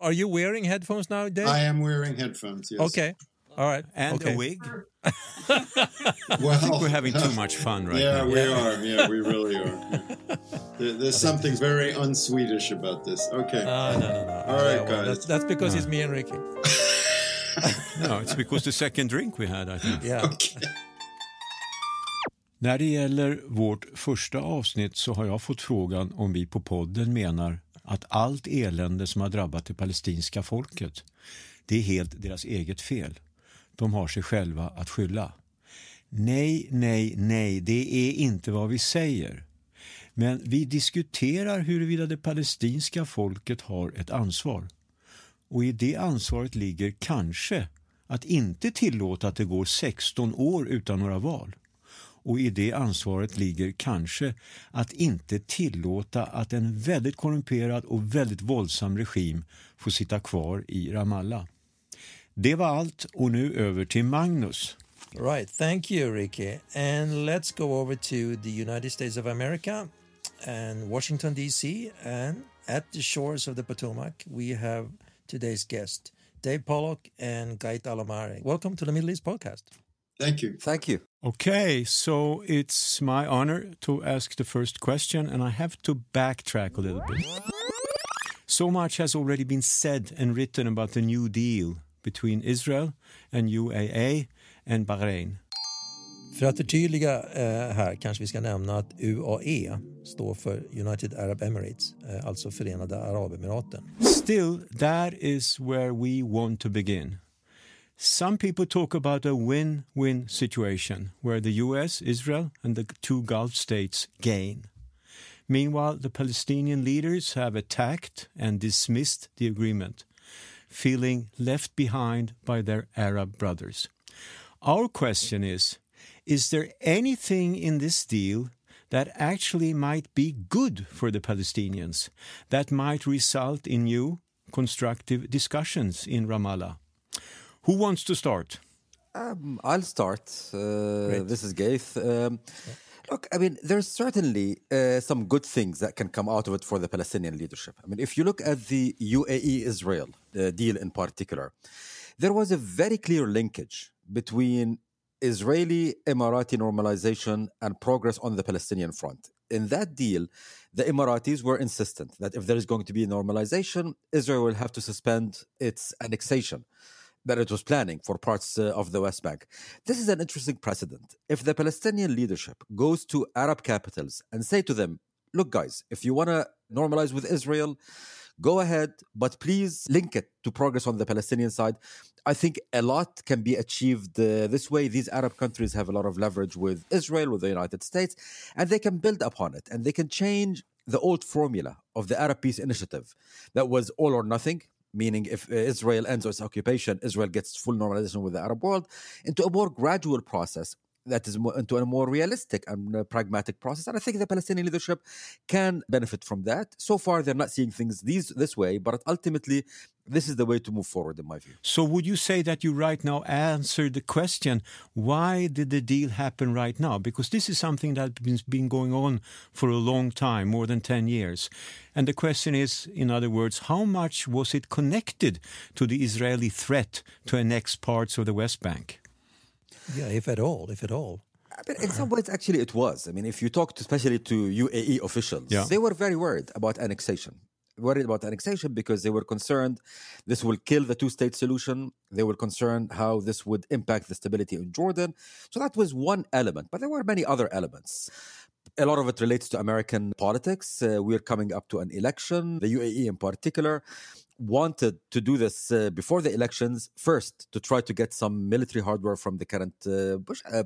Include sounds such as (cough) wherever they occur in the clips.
Are you wearing headphones now, Dave? I am wearing headphones. Yes. Okay. All right. And okay. a wig. (laughs) Well, I think we're having too much fun right yeah, now. we are. Yeah, we really are. Yeah. There, there's something very un-Swedish about this. Okay. Uh, no, no, no. All right, Yeah, well, guys. That's, that's because it's me and Ricky. (laughs) No, it's because the second drink we had, I think. Yeah. När det gäller vårt första avsnitt så har jag fått frågan om vi på podden menar att allt elände som har drabbat det palestinska folket, det är helt deras eget fel. De har sig själva att skylla. Nej, nej, nej, det är inte vad vi säger. Men vi diskuterar huruvida det palestinska folket har ett ansvar. Och i det ansvaret ligger kanske att inte tillåta att det går 16 år utan några val. Och i det ansvaret ligger kanske att inte tillåta att en väldigt korrumperad och väldigt våldsam regim får sitta kvar i Ramallah. Det var allt och nu över till Magnus. Right. Thank you, Ricky. And let's go over to the United States of America and Washington, D.C. And at the shores of the Potomac, we have today's guest, Dave Pollock and Gait Alamari. Welcome to the Middle East Podcast. Thank you. Thank you. Okay, so it's my honor to ask the first question, and I have to backtrack a little bit. So much has already been said and written about the New Deal between Israel and UAE and Bahrain. För att förtydliga eh, här kanske vi ska nämna att UAE står för United Arab Emirates, eh, alltså Förenade Arabemiraten. Still, that is where we want to begin. Some people talk about a win win situation where the US, Israel, and the two Gulf states gain. Meanwhile, the Palestinian leaders have attacked and dismissed the agreement, feeling left behind by their Arab brothers. Our question is Is there anything in this deal that actually might be good for the Palestinians, that might result in new constructive discussions in Ramallah? Who wants to start? Um, I'll start. Uh, this is Ghait. Um, Look, I mean, there's certainly uh, some good things that can come out of it for the Palestinian leadership. I mean, if you look at the UAE Israel uh, deal in particular, there was a very clear linkage between Israeli Emirati normalization and progress on the Palestinian front. In that deal, the Emiratis were insistent that if there is going to be normalization, Israel will have to suspend its annexation that it was planning for parts uh, of the West Bank. This is an interesting precedent. If the Palestinian leadership goes to Arab capitals and say to them, look guys, if you want to normalize with Israel, go ahead, but please link it to progress on the Palestinian side. I think a lot can be achieved uh, this way. These Arab countries have a lot of leverage with Israel, with the United States, and they can build upon it and they can change the old formula of the Arab Peace Initiative that was all or nothing. Meaning, if uh, Israel ends its occupation, Israel gets full normalization with the Arab world, into a more gradual process that is more, into a more realistic and uh, pragmatic process. And I think the Palestinian leadership can benefit from that. So far, they're not seeing things these this way, but ultimately, this is the way to move forward, in my view. So, would you say that you right now answered the question why did the deal happen right now? Because this is something that's been going on for a long time, more than 10 years. And the question is, in other words, how much was it connected to the Israeli threat to annex parts of the West Bank? Yeah, if at all, if at all. I mean, in some ways, actually, it was. I mean, if you talk to, especially to UAE officials, Yeah. they were very worried about annexation. Worried about annexation because they were concerned this will kill the two state solution. They were concerned how this would impact the stability in Jordan. So that was one element, but there were many other elements. A lot of it relates to American politics. Uh, we're coming up to an election. The UAE, in particular, wanted to do this uh, before the elections first to try to get some military hardware from the current uh, Bush. Uh,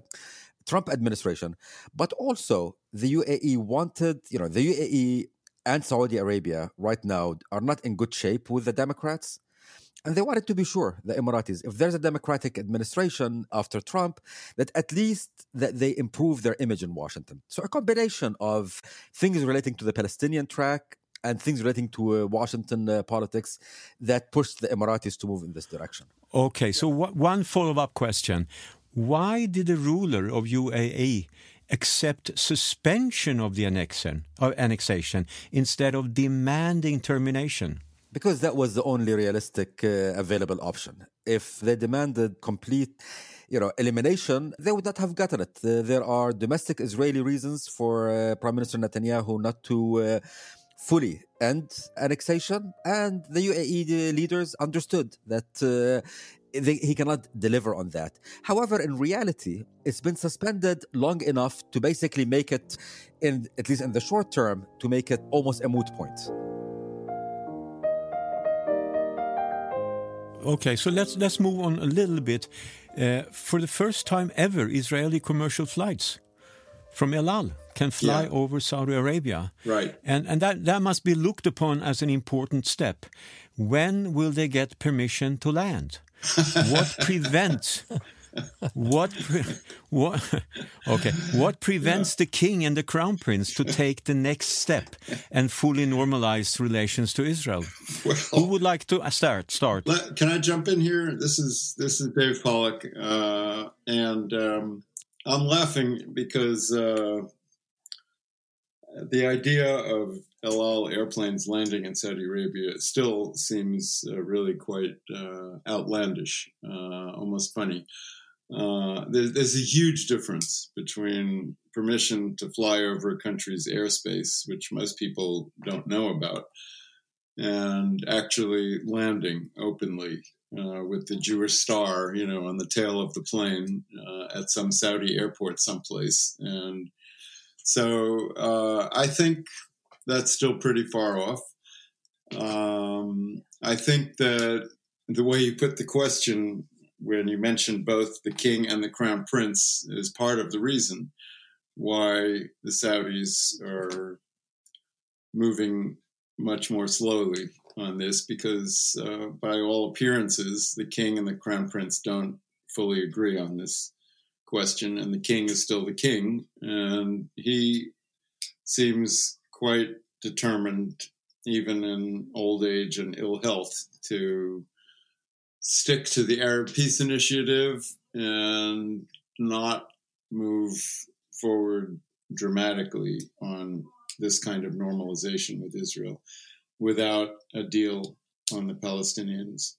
Trump administration, but also the UAE wanted, you know, the UAE and Saudi Arabia right now are not in good shape with the Democrats. And they wanted to be sure, the Emiratis, if there's a Democratic administration after Trump, that at least that they improve their image in Washington. So a combination of things relating to the Palestinian track and things relating to uh, Washington uh, politics that pushed the Emiratis to move in this direction. Okay, so wha- one follow up question. Why did the ruler of UAE accept suspension of the annexation, of annexation instead of demanding termination? because that was the only realistic uh, available option. If they demanded complete you know, elimination, they would not have gotten it. Uh, there are domestic Israeli reasons for uh, Prime Minister Netanyahu not to uh, fully end annexation, and the UAE leaders understood that uh, they, he cannot deliver on that. However, in reality, it's been suspended long enough to basically make it, in at least in the short term, to make it almost a moot point. Okay, so let's let's move on a little bit. Uh, for the first time ever, Israeli commercial flights from El Al can fly Yeah. over Saudi Arabia. Right. And, and that, that must be looked upon as an important step. When will they get permission to land? What prevents what pre- what okay what prevents the king and the crown prince to take the next step and fully normalize relations to Israel? Who would like to uh, start? Start. let, can I jump in here? This is this is Dave Pollock, uh, and um, I'm laughing because uh, the idea of El Al airplanes landing in Saudi Arabia still seems uh, really quite uh, outlandish, uh, almost funny. Uh, there, there's a huge difference between permission to fly over a country's airspace, which most people don't know about, and actually landing openly uh, with the Jewish star, you know, on the tail of the plane uh, at some Saudi airport someplace. And so I think that's still pretty far off. Um, I think that the way you put the question when you mentioned both the king and the crown prince is part of the reason why the Saudis are moving much more slowly on this because, uh, by all appearances, the king and the crown prince don't fully agree on this question, and the king is still the king, and he seems quite determined, even in old age and ill health, to stick to the Arab Peace Initiative and not move forward dramatically on this kind of normalization with Israel without a deal on the Palestinians.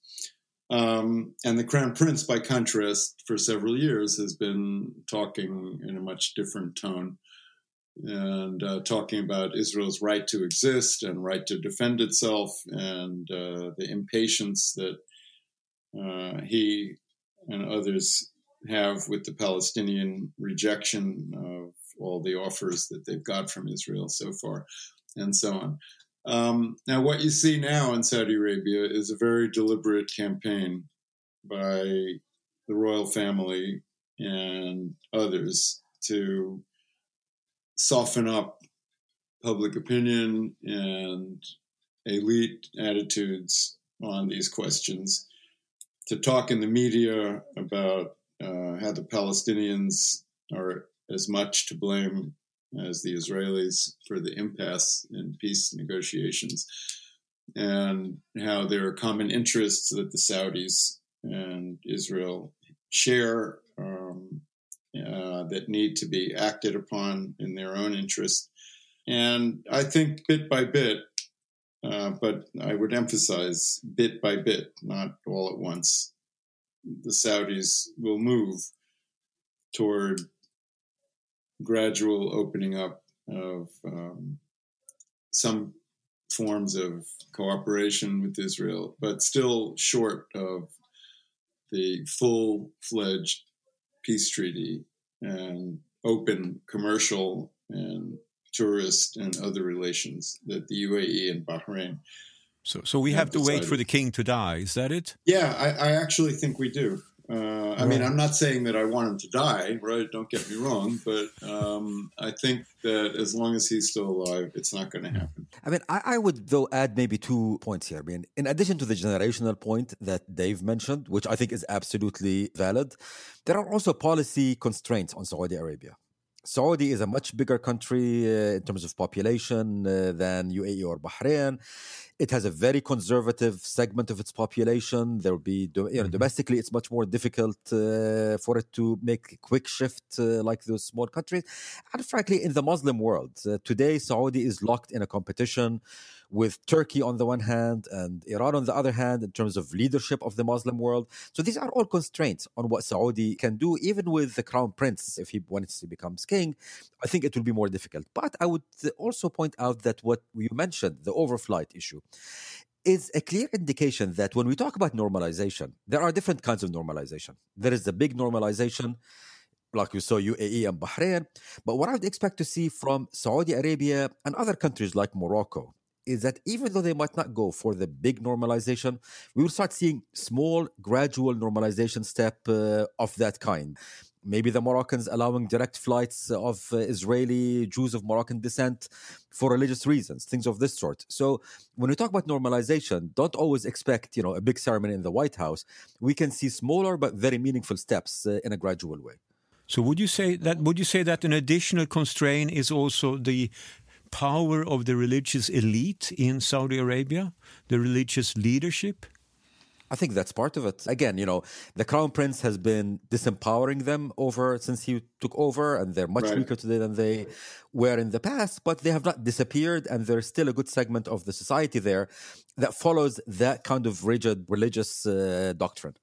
Um, and the Crown Prince, by contrast, for several years has been talking in a much different tone and uh, talking about Israel's right to exist and right to defend itself and uh, the impatience that uh, he and others have with the Palestinian rejection of all the offers that they've got from Israel so far, and so on. Um, now, what you see now in Saudi Arabia is a very deliberate campaign by the royal family and others to soften up public opinion and elite attitudes on these questions, to talk in the media about uh, how the Palestinians are as much to blame as the Israelis for the impasse in peace negotiations, and how there are common interests that the Saudis and Israel share um, uh, that need to be acted upon in their own interest. And I think bit by bit, uh, but I would emphasize bit by bit, not all at once, the Saudis will move toward gradual opening up of um, some forms of cooperation with Israel, but still short of the full fledged peace treaty and open commercial and tourist and other relations that the UAE and Bahrain. So, so we have to wait for the king to die. Is that it? Yeah, I, I actually think we do. Uh, I mean, I'm not saying that I want him to die, right? Don't get me wrong, but um, I think that as long as he's still alive, it's not going to happen. I mean, I, I would though add maybe two points here. I mean, in addition to the generational point that Dave mentioned, which I think is absolutely valid, there are also policy constraints on Saudi Arabia. Saudi is a much bigger country uh, in terms of population uh, than UAE or Bahrain. It has a very conservative segment of its population. There will be, you know, mm-hmm. domestically, it's much more difficult uh, for it to make a quick shift uh, like those small countries. And frankly, in the Muslim world, uh, today, Saudi is locked in a competition with Turkey on the one hand and Iran on the other hand in terms of leadership of the Muslim world. So these are all constraints on what Saudi can do, even with the crown prince, if he wants to become king. I think it will be more difficult. But I would also point out that what you mentioned, the overflight issue, is a clear indication that when we talk about normalization, there are different kinds of normalization. There is the big normalization like we saw UAE and Bahrain. But what I would expect to see from Saudi Arabia and other countries like Morocco is that even though they might not go for the big normalization, we will start seeing small, gradual normalization step uh, of that kind. Maybe the Moroccans allowing direct flights of uh, Israeli Jews of Moroccan descent for religious reasons, things of this sort. So when we talk about normalization, don't always expect you know a big ceremony in the White House. We can see smaller but very meaningful steps uh, in a gradual way. So would you say that would you say that an additional constraint is also the power of the religious elite in Saudi Arabia, the religious leadership? I think that's part of it. Again, you know, the crown prince has been disempowering them over since he took over, and they're much right. weaker today than they were in the past. But they have not disappeared, and there's still a good segment of the society there that follows that kind of rigid religious uh, doctrine.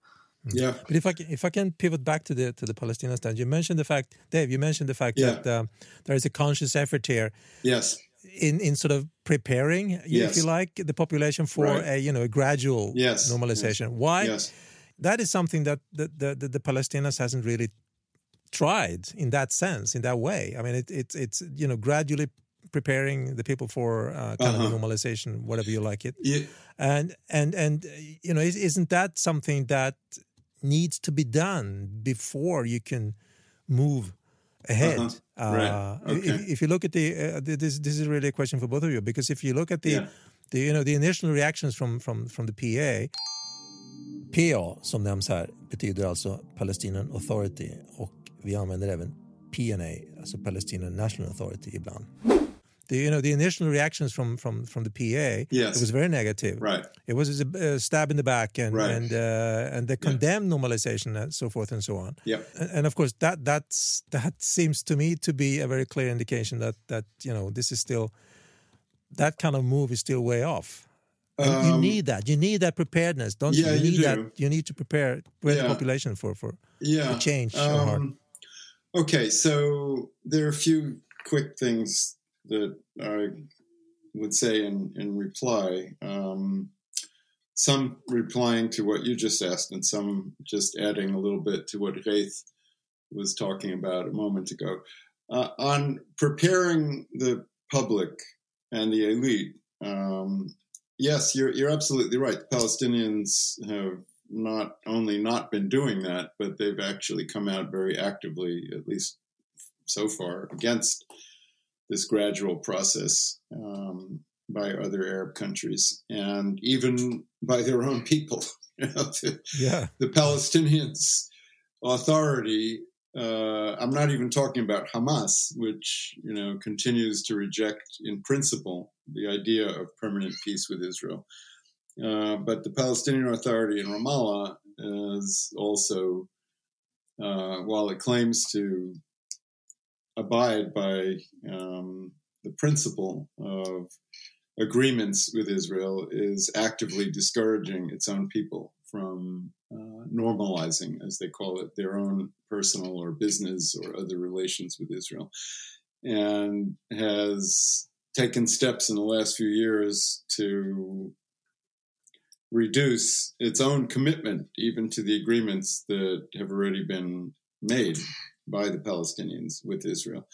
Mm. Yeah, but if I can, if I can pivot back to the to the Palestinian stand, you mentioned the fact, Dave. You mentioned the fact yeah. that um, there is a conscious effort here. Yes. In in sort of preparing, yes. if you like, the population for right. a you know a gradual yes. normalization. Yes. Why? Yes. That is something that the, the the, the Palestinians hasn't really tried in that sense, in that way. I mean, it, it it's you know gradually preparing the people for uh, kind uh-huh. of normalization, whatever you like it. Yeah. And and and you know, isn't that something that needs to be done before you can move ahead. Uh-huh. Uh, right. okay. if, if, you look at the, uh, this, this is really a question for both of you because if you look at the, yeah. the you know the initial reactions from from from the PA. PA som nämns här betyder alltså Palestinian Authority och vi använder även PNA, alltså Palestinian National Authority ibland the you know the initial reactions from from from the PA yes. it was very negative right it was a, a stab in the back and right. and uh, and they condemned yeah. normalization and so forth and so on yeah and, of course that that's that seems to me to be a very clear indication that that you know this is still that kind of move is still way off um, you need that you need that preparedness don't yeah, you, you need do. that you need to prepare yeah. the population for for yeah. change um, okay so there are a few quick things that I would say in, in reply. Um, some replying to what you just asked, and some just adding a little bit to what Ghait was talking about a moment ago. Uh, on preparing the public and the elite, um, yes, you're, you're absolutely right. The Palestinians have not only not been doing that, but they've actually come out very actively, at least so far, against this gradual process um, by other Arab countries and even by their own people. (laughs) you know, the, yeah. the Palestinians' authority. Uh, I'm not even talking about Hamas, which you know continues to reject, in principle, the idea of permanent peace with Israel. Uh, but the Palestinian Authority in Ramallah is also, uh, while it claims to abide by um, the principle of agreements with Israel is actively discouraging its own people from uh, normalizing, as they call it, their own personal or business or other relations with Israel, and has taken steps in the last few years to reduce its own commitment even to the agreements that have already been made by the Palestinians with Israel.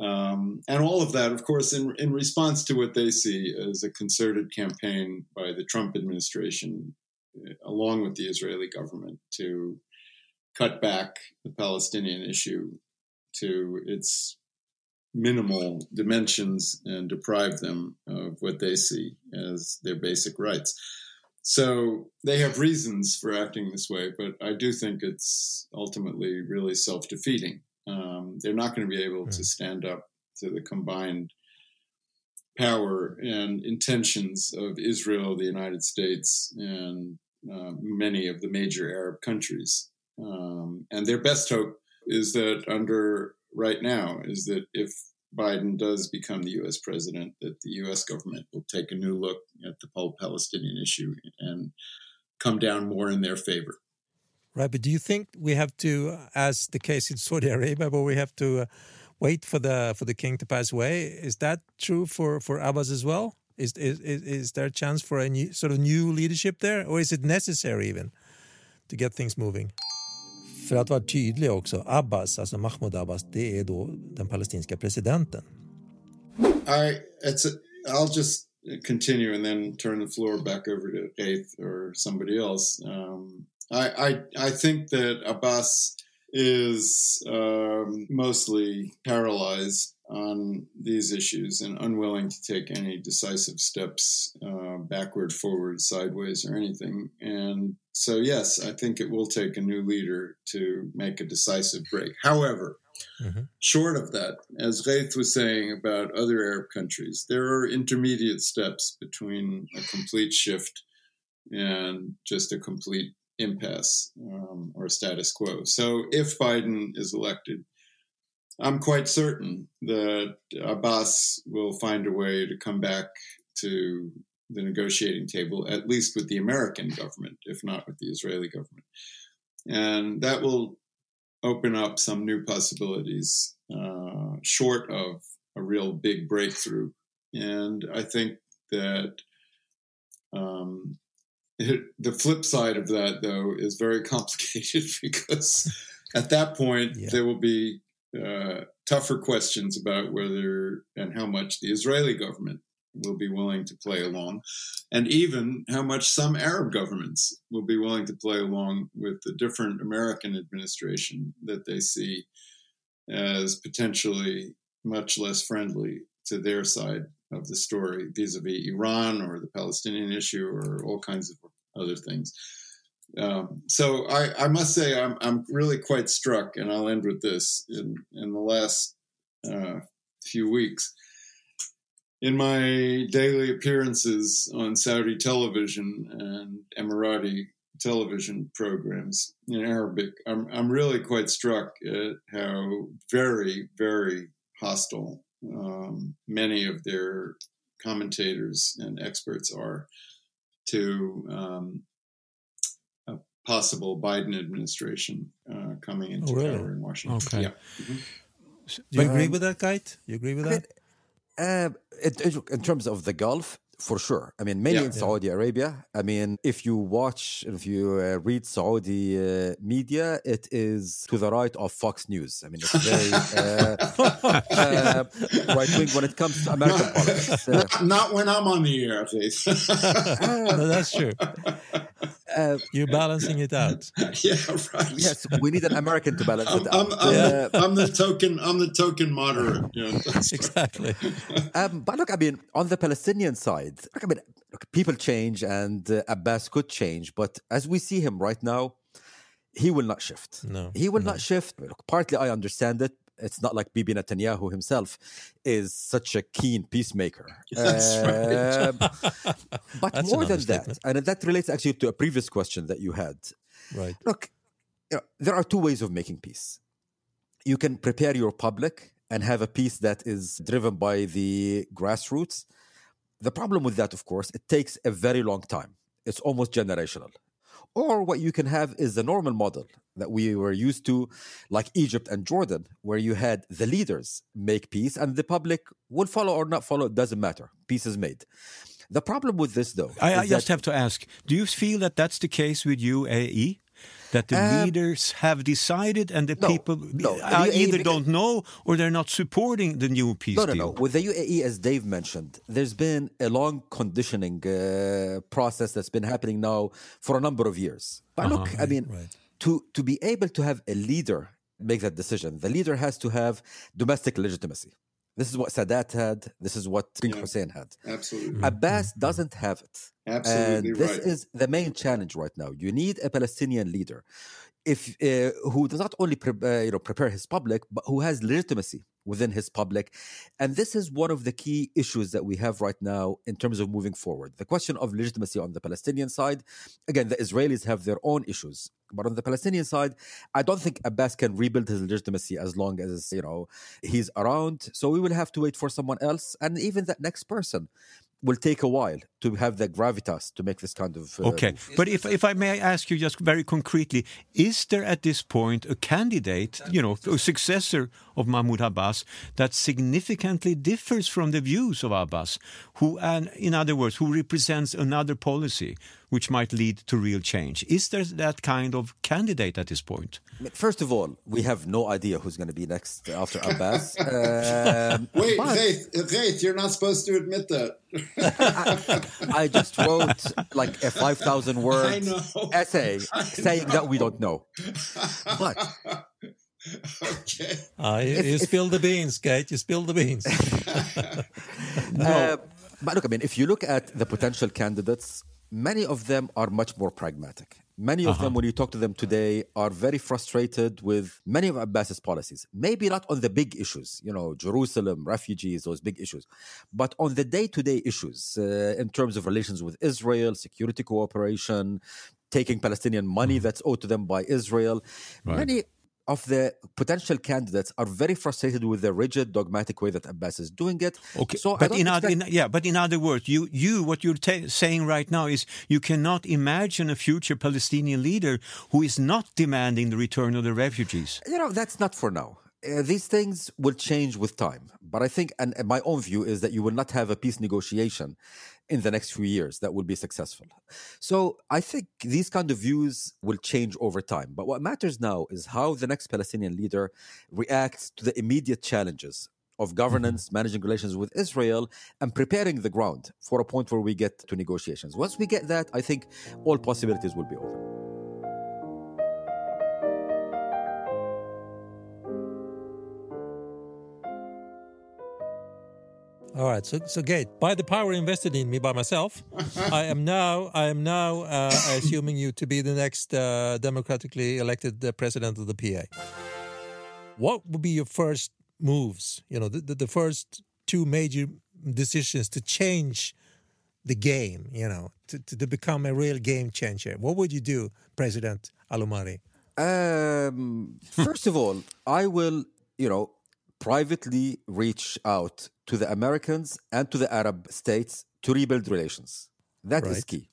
Um, and all of that, of course, in, in response to what they see as a concerted campaign by the Trump administration, uh, along with the Israeli government, to cut back the Palestinian issue to its minimal dimensions and deprive them of what they see as their basic rights. So they have reasons for acting this way, but I do think it's ultimately really self defeating. Um, they're not going to be able to stand up to the combined power and intentions of Israel, the United States, and uh, many of the major Arab countries. Um, and their best hope is that under right now is that if Biden does become the U.S. president, that the U.S. government will take a new look at the whole Palestinian issue and come down more in their favor. Right, but do you think we have to, as the case in Saudi Arabia, where we have to uh, wait for the for the king to pass away? Is that true for for Abbas as well? Is is is there a chance for a new sort of new leadership there, or is it necessary even to get things moving? För att vara tydlig också, Abbas, alltså Mahmoud Abbas, det är då den palestinska presidenten. I, it's a, I'll just continue and then turn the floor back over to Faith or somebody else. Um, I, I, I think that Abbas is um, mostly paralyzed on these issues and unwilling to take any decisive steps uh, backward, forward, sideways, or anything. And so, yes, I think it will take a new leader to make a decisive break. However, mm-hmm. short of that, as Ghait was saying about other Arab countries, there are intermediate steps between a complete shift and just a complete impasse um, or status quo. So, if Biden is elected, I'm quite certain that Abbas will find a way to come back to the negotiating table, at least with the American government, if not with the Israeli government. And that will open up some new possibilities, uh, short of a real big breakthrough. And I think that um, it, the flip side of that, though, is very (laughs) complicated because at that point yeah. there will be uh, tougher questions about whether and how much the Israeli government will be willing to play along, and even how much some Arab governments will be willing to play along with the different American administration that they see as potentially much less friendly to their side of the story vis a vis Iran or the Palestinian issue or all kinds of other things. Um, so I, I, must say I'm, I'm really quite struck, and I'll end with this. In, in the last uh, few weeks, in my daily appearances on Saudi television and Emirati television programs in Arabic, I'm, I'm really quite struck at how very, very hostile um, many of their commentators and experts are to um, possible Biden administration uh, coming into oh, really? power in Washington. Okay. Yeah. Mm-hmm. Do you agree with that, Ghait? You agree with that? Uh, in terms of the Gulf, for sure. I mean, mainly yeah. in Saudi yeah. Arabia. I mean, if you watch, if you uh, read Saudi uh, media, it is to the right of Fox News. I mean, it's very uh, (laughs) uh right wing when it comes to American not, politics. Uh, (laughs) not, not, when I'm on the air, please. (laughs) no, that's true. Uh, You're balancing it out. (laughs) yeah, right. Yes, we need an American to balance I'm, it out. I'm, I'm, yeah. the, I'm, the, token. I'm the token moderate. Yeah, exactly. (laughs) Um, but look, I mean, on the Palestinian side, look, I mean, look, people change, and uh, Abbas could change, but as we see him right now, he will not shift. No, he will no. not shift. Look, partly, I understand it it's not like Bibi Netanyahu himself is such a keen peacemaker. (laughs) That's uh, right. (laughs) but That's more than that, and that relates actually to a previous question that you had. Right. Look, you know, there are two ways of making peace. You can prepare your public and have a peace that is driven by the grassroots. The problem with that, of course, it takes a very long time. It's almost generational. Or what you can have is the normal model that we were used to, like Egypt and Jordan, where you had the leaders make peace and the public would follow or not follow, it doesn't matter. Peace is made. The problem with this, though, I, I just have to ask: Do you feel that that's the case with UAE? that the um, leaders have decided and the no, people no, uh, UAE, either don't know or they're not supporting the new peace no, no, deal. No, With the UAE, as Dave mentioned, there's been a long conditioning uh, process that's been happening now for a number of years. But uh-huh, look, I mean, right. To, to be able to have a leader make that decision, the leader has to have domestic legitimacy. This is what Sadat had. This is what King yeah, Hussein had. Absolutely. Mm-hmm. Abbas doesn't have it. Absolutely and this right. is the main challenge right now. You need a Palestinian leader, if uh, who does not only pre- uh, you know prepare his public, but who has legitimacy within his public. And this is one of the key issues that we have right now in terms of moving forward. The question of legitimacy on the Palestinian side, again, the Israelis have their own issues. But on the Palestinian side, I don't think Abbas can rebuild his legitimacy as long as, you know, he's around. So we will have to wait for someone else. And even that next person will take a while to have the gravitas to make this kind of uh, okay. but if, if i may ask you just very concretely is there at this point a candidate you know a successor of mahmoud abbas that significantly differs from the views of abbas who and in other words who represents another policy which might lead to real change. Is there that kind of candidate at this point? First of all, we have no idea who's going to be next after Abbas. (laughs) um, Wait, but... Ghait, you're not supposed to admit that. I, (laughs) I, just wrote like a 5,000 (laughs) word essay saying that we don't know. But okay. Uh, you, you spilled the beans, Ghait. You spilled the beans. no. Uh, but look, I mean, if you look at the potential candidates, many of them are much more pragmatic. Many of uh-huh. them, when you talk to them today, are very frustrated with many of Abbas's policies. Maybe not on the big issues, you know, Jerusalem, refugees, those big issues, but on the day to day issues uh, in terms of relations with Israel, security cooperation, taking Palestinian money mm. that's owed to them by Israel. Right. Many of the potential candidates are very frustrated with the rigid, dogmatic way that Abbas is doing it. Okay, so but in, other, in, yeah, but in other words, you, you, what you're saying right now is you cannot imagine a future Palestinian leader who is not demanding the return of the refugees. You know, that's not for now. Uh, these things will change with time. But I think, and, and my own view is that you will not have a peace negotiation in the next few years that will be successful. So I think these kind of views will change over time. But what matters now is how the next Palestinian leader reacts to the immediate challenges of governance, mm-hmm. managing relations with Israel, and preparing the ground for a point where we get to negotiations. Once we get that, I think all possibilities will be open. All right, so so Ghait, by the power invested in me by myself, (laughs) I am now I am now uh, assuming you to be the next uh, democratically elected uh, president of the PA. What would be your first moves? You know, the, the, the first two major decisions to change the game. You know, to, to, to become a real game changer. What would you do, President al-Omari? Um, (laughs) first of all, I will, you know, privately reach out to the Americans and to the Arab states to rebuild relations. That right. is key.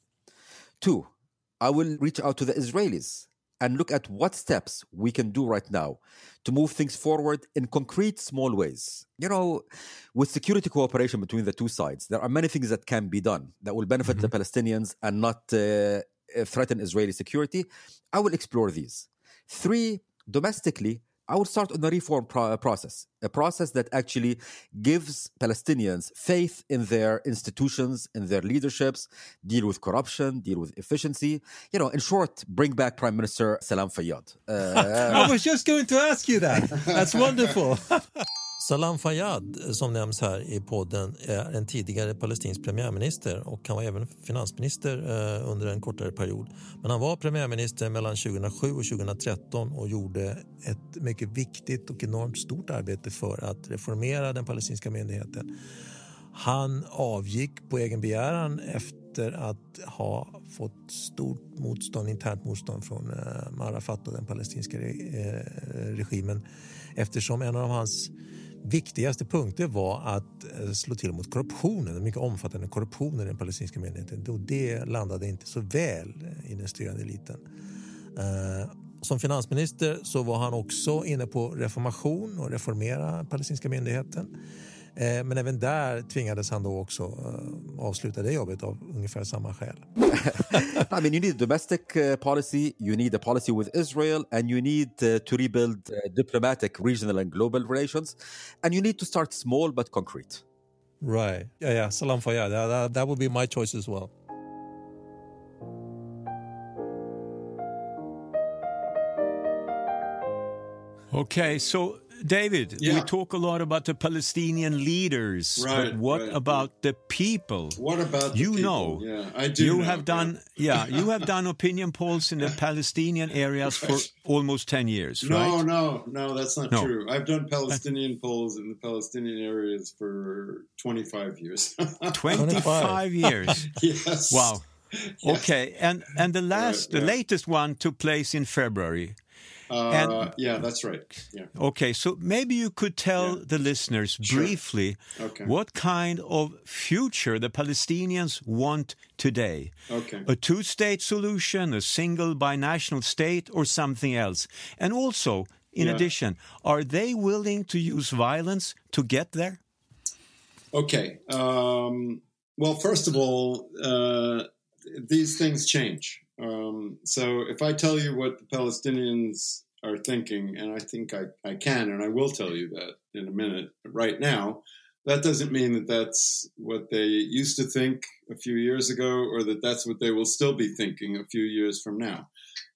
Two, I will reach out to the Israelis and look at what steps we can do right now to move things forward in concrete, small ways. You know, with security cooperation between the two sides, there are many things that can be done that will benefit mm-hmm. the Palestinians and not uh, threaten Israeli security. I will explore these. Three, domestically, I would start on the reform pro- uh, process, a process that actually gives Palestinians faith in their institutions, in their leaderships, deal with corruption, deal with efficiency. You know, in short, bring back Prime Minister Salam Fayyad. (laughs) Uh, I was just going to ask you that. That's wonderful. (laughs) Salam Fayyad, eh, som nämns här i podden, är en tidigare palestinsk premiärminister och han var även finansminister eh, under en kortare period. Men han var premiärminister mellan 2007 och 2013 och gjorde ett mycket viktigt och enormt stort arbete för att reformera den palestinska myndigheten. Han avgick på egen begäran efter att ha fått stort motstånd, internt motstånd från eh, Arafat och den palestinska regimen eftersom en av hans viktigaste punkter var att eh, slå till mot korruptionen, den mycket omfattande korruptionen i den palestinska myndigheten. Och det landade inte så väl eh, i den styrande eliten. Eh, som finansminister så var han också inne på reformation och reformera palestinska myndigheten. Eh, men även där tvingades han då också eh, avsluta det jobbet av ungefär samma skäl. (laughs) I mean, you need domestic uh, policy, you need a policy with Israel, and you need to rebuild diplomatic, regional, and global relations. And you need to start small but concrete. Right. Yeah, yeah. Salam Fayyad. That, that, that would be my choice as well. Okay, so David, we talk a lot about the Palestinian leaders, Right, but what right, about the people? What about you people? know? Yeah, I do. You know, have done, yeah, you have (laughs) done opinion polls in the Palestinian areas for almost ten years, No, right? no, no, that's not No. true. I've done uh, Palestinian polls in the Palestinian areas for 25 years. (laughs) Twenty-five years. (laughs) yes. Wow. Yes. Okay, and and the last, the yeah. latest one took place in February. Uh, yeah, that's right. Yeah. Okay, so maybe you could tell Yeah. the listeners Sure. briefly Okay. what kind of future the Palestinians want today. Okay. A two state solution, a single binational state, or something else? And also, in Yeah. addition, are they willing to use violence to get there? Okay. Um, well, first of all, uh, these things change. Um, so if I tell you what the Palestinians are thinking, and I think I, I can and I will tell you that in a minute, right now, that doesn't mean that that's what they used to think a few years ago or that that's what they will still be thinking a few years from now.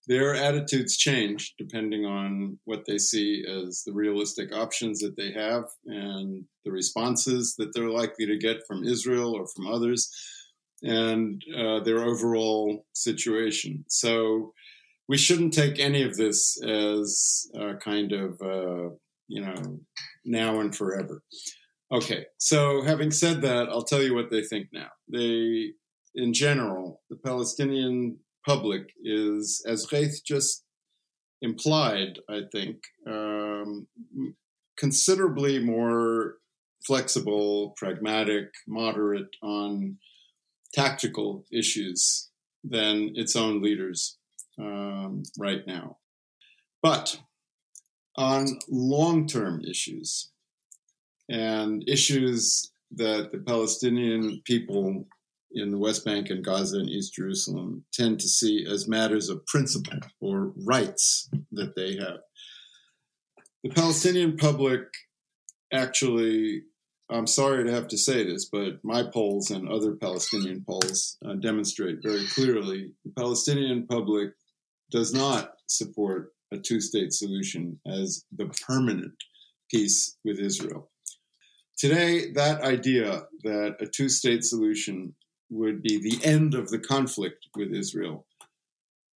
Their attitudes change depending on what they see as the realistic options that they have and the responses that they're likely to get from Israel or from others and uh, their overall situation. So we shouldn't take any of this as a kind of, uh, you know, now and forever. Okay, so having said that, I'll tell you what they think now. They, in general, the Palestinian public is, as Ghait just implied, I think, um, considerably more flexible, pragmatic, moderate on tactical issues than its own leaders um, right now. But on long term issues and issues that the Palestinian people in the West Bank and Gaza and East Jerusalem tend to see as matters of principle or rights that they have. The Palestinian public actually, I'm sorry to have to say this, but my polls and other Palestinian polls uh, demonstrate very clearly the Palestinian public does not support a two state solution as the permanent peace with Israel. Today, that idea that a two state solution would be the end of the conflict with Israel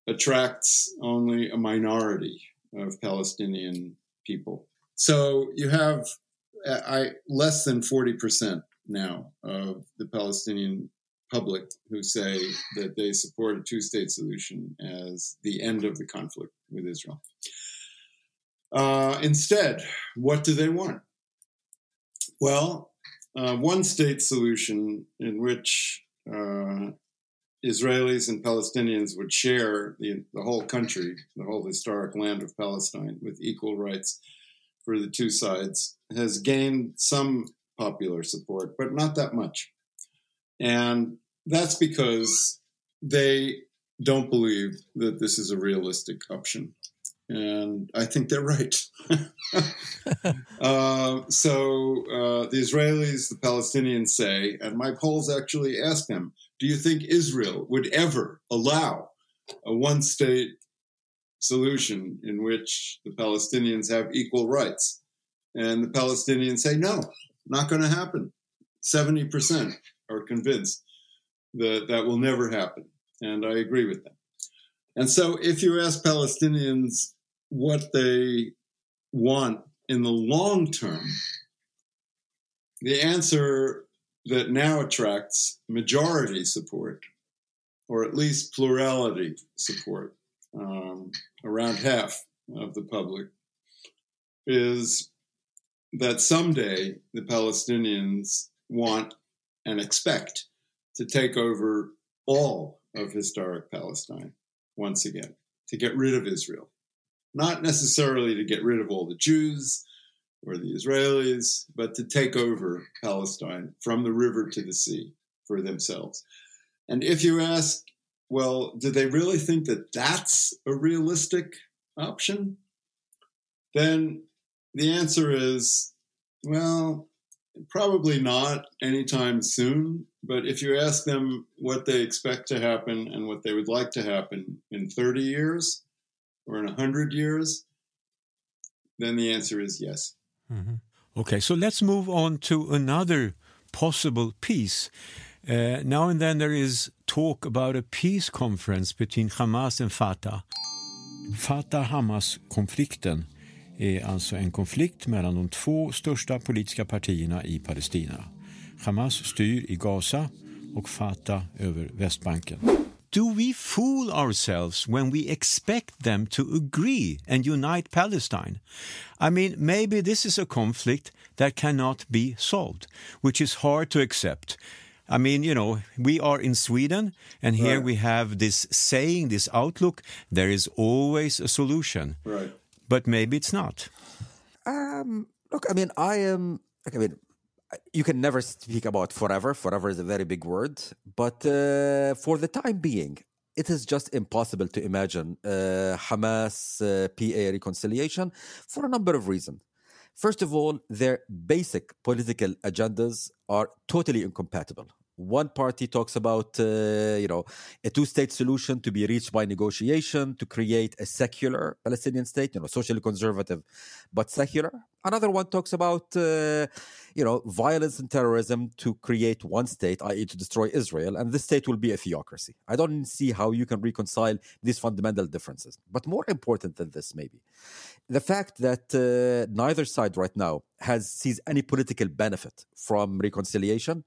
attracts only a minority of Palestinian people. So you have I, less than 40% now of the Palestinian public who say that they support a two state solution as the end of the conflict with Israel. Uh, instead, what do they want? Well, uh, one state solution in which uh, Israelis and Palestinians would share the, the whole country, the whole historic land of Palestine, with equal rights for the two sides, has gained some popular support, but not that much. And that's because they don't believe that this is a realistic option. And I think they're right. (laughs) uh, so uh, the Israelis, the Palestinians say, and my polls actually ask them, do you think Israel would ever allow a one state solution in which the Palestinians have equal rights? And the Palestinians say, no, not going to happen. 70% are convinced that that will never happen. And I agree with them. And so if you ask Palestinians what they want in the long term, the answer that now attracts majority support, or at least plurality support, um, around half of the public, is that someday the Palestinians want and expect to take over all of historic Palestine once again, to get rid of Israel. Not necessarily to get rid of all the Jews or the Israelis, but to take over Palestine from the river to the sea for themselves. And if you ask, well, do they really think that that's a realistic option? Then the answer is, well, probably not anytime soon. But if you ask them what they expect to happen and what they would like to happen in 30 years or in 100 years, then the answer is yes. Mm-hmm. Okay, so let's move on to another possible peace. Uh, now and then there is talk about a peace conference between Hamas and Fatah. Fatah-Hamas-konflikten är alltså en konflikt mellan de två största politiska partierna i Palestina. Hamas styr i Gaza och Fatah över Västbanken. Do we fool ourselves when we expect them to agree and unite Palestine? I mean, maybe this is a conflict that cannot be solved, which is hard to accept. I mean, you know, we are in Sweden, and here Right. we have this saying, this outlook there is always a solution. Right. But maybe it's not. Um, look, I mean, I am. Like, I mean, you can never speak about forever. Forever is a very big word, but uh, for the time being, it is just impossible to imagine uh, Hamas uh, PA reconciliation for a number of reasons. First of all, their basic political agendas are totally incompatible. One party talks about, uh, you know, a two-state solution to be reached by negotiation to create a secular Palestinian state, you know, socially conservative but secular. Another one talks about, uh, you know, violence and terrorism to create one state, i.e., to destroy Israel, and this state will be a theocracy. I don't see how you can reconcile these fundamental differences. But more important than this, maybe, the fact that uh, neither side right now has sees any political benefit from reconciliation.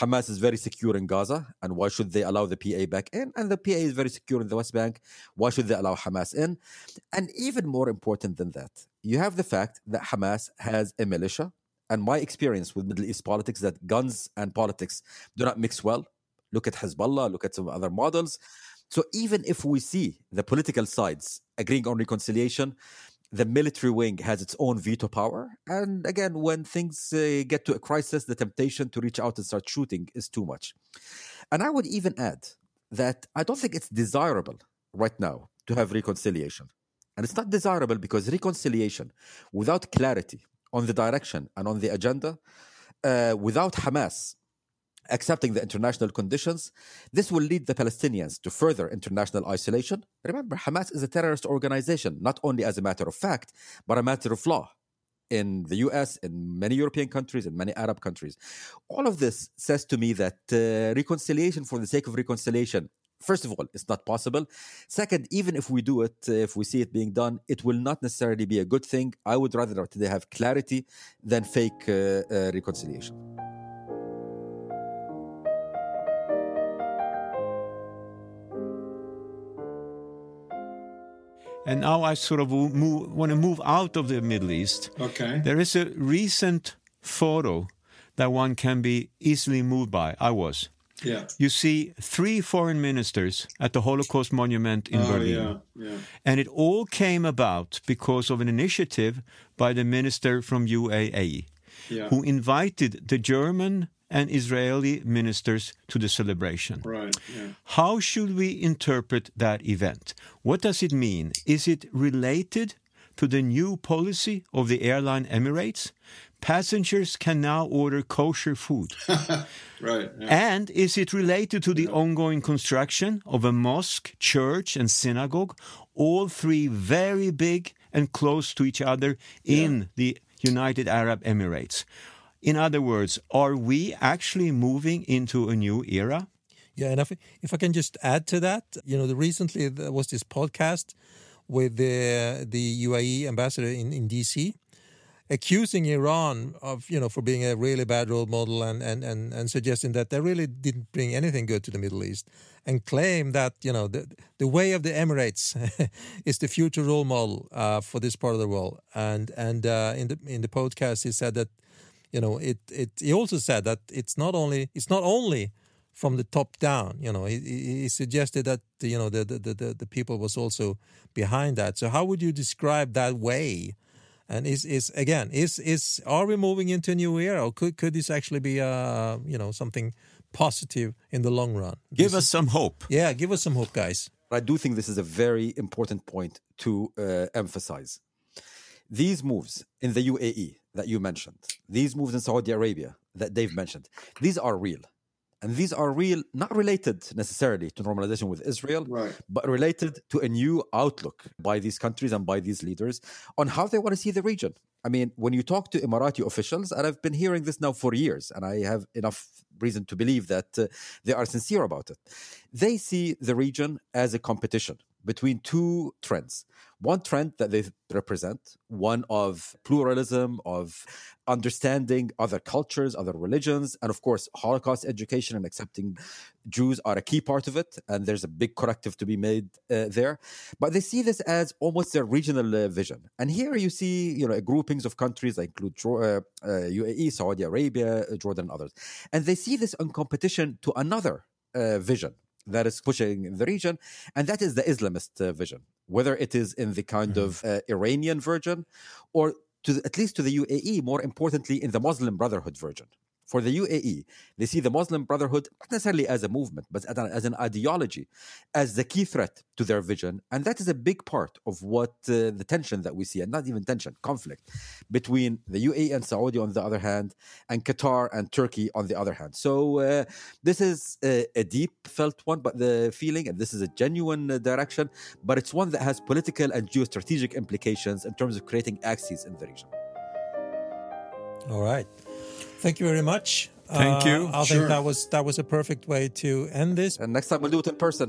Hamas is very secure in Gaza, and why should they allow the PA back in? And the PA is very secure in the West Bank. Why should they allow Hamas in? And even more important than that, you have the fact that Hamas has a militia. And my experience with Middle East politics that guns and politics do not mix well. Look at Hezbollah, look at some other models. So even if we see the political sides agreeing on reconciliation, the military wing has its own veto power. And again, when things uh, get to a crisis, the temptation to reach out and start shooting is too much. And I would even add that I don't think it's desirable right now to have reconciliation. And it's not desirable because reconciliation without clarity on the direction and on the agenda, uh, without Hamas accepting the international conditions, this will lead the Palestinians to further international isolation. Remember, Hamas is a terrorist organization, not only as a matter of fact, but a matter of law in the US, in many European countries, in many Arab countries. All of this says to me that uh, reconciliation for the sake of reconciliation. First of all, it's not possible. Second, even if we do it, uh, if we see it being done, it will not necessarily be a good thing. I would rather they have clarity than fake uh, uh, reconciliation. And now I sort of move, want to move out of the Middle East. Okay. There is a recent photo that one can be easily moved by. I was. Yeah. You see three foreign ministers at the Holocaust Monument in oh, Berlin. yeah. Yeah. And it all came about because of an initiative by the minister from UAE, Yeah. who invited the German and Israeli ministers to the celebration. Right. Yeah. How should we interpret that event? What does it mean? Is it related to the new policy of the airline Emirates? Passengers can now order kosher food. (laughs) Right. Yeah. And is it related to the ongoing construction of a mosque, church, and synagogue? All three very big and close to each other in the United Arab Emirates. In other words, are we actually moving into a new era? Yeah, and if, if I can just add to that, you know, the, recently there was this podcast with the the UAE ambassador in, in DC accusing Iran of, you know, for being a really bad role model and, and, and, and suggesting that they really didn't bring anything good to the Middle East and claim that, you know, the, the way of the Emirates (laughs) is the future role model uh, for this part of the world. And and uh, in the in the podcast he said that, you know, it, it he also said that it's not only it's not only from the top down. You know, he, he he suggested that you know the, the the the people was also behind that. So how would you describe that way? And is is again is is are we moving into a new era, or could could this actually be uh you know something positive in the long run? Give This us some hope. yeah, give us some hope, guys. I do think this is a very important point to uh, emphasize. These moves in the UAE that you mentioned, these moves in Saudi Arabia that Dave mentioned, these are real. And these are real, not related necessarily to normalization with Israel, Right. but related to a new outlook by these countries and by these leaders on how they want to see the region. I mean, when you talk to Emirati officials, and I've been hearing this now for years, and I have enough reason to believe that uh, they are sincere about it, they see the region as a competition between two trends. One trend that they represent, one of pluralism, of understanding other cultures, other religions, and of course, Holocaust education and accepting Jews are a key part of it. And there's a big corrective to be made uh, there. But they see this as almost their regional uh, vision. And here you see, you know, groupings of countries that include uh, uh, UAE, Saudi Arabia, uh, Jordan, and others. And they see this in competition to another uh, vision that is pushing the region, and that is the Islamist uh, vision, whether it is in the kind of uh, Iranian version or to the, at least to the UAE, more importantly, in the Muslim Brotherhood version. For the UAE, they see the Muslim Brotherhood not necessarily as a movement, but as an, ideology, as the key threat to their vision. And that is a big part of what uh, the tension that we see, and not even tension, conflict between the UAE and Saudi on the other hand, and Qatar and Turkey on the other hand. So uh, this is a, a deep felt one, but the feeling, and this is a genuine uh, direction, but it's one that has political and geostrategic implications in terms of creating axes in the region. All right. Thank you very much. Thank Uh, you. I Sure. think that was that was a perfect way to end this. And next time we'll do it in person.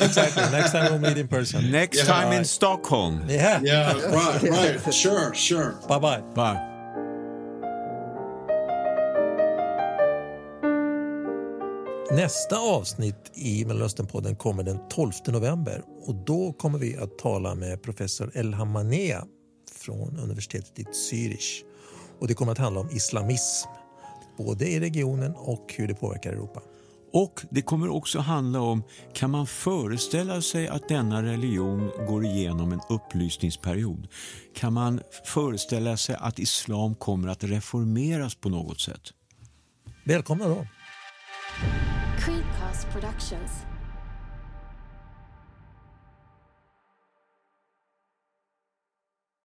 Exactly. Next time we'll meet in person. Next Yeah. time in Alright. Stockholm. Yeah. Yeah, (laughs) right, right. Sure, sure. Bye bye. Bye. Nästa avsnitt i Mellanösternpodden kommer den 12 november och då kommer vi att tala med professor Elham Manea från universitetet i Zürich. Och det kommer att handla om islamism, både i regionen och hur det påverkar Europa. Och det kommer också handla om, kan man föreställa sig att denna religion går igenom en upplysningsperiod? Kan man föreställa sig att islam kommer att reformeras på något sätt? Välkomna då! Creedcast Productions.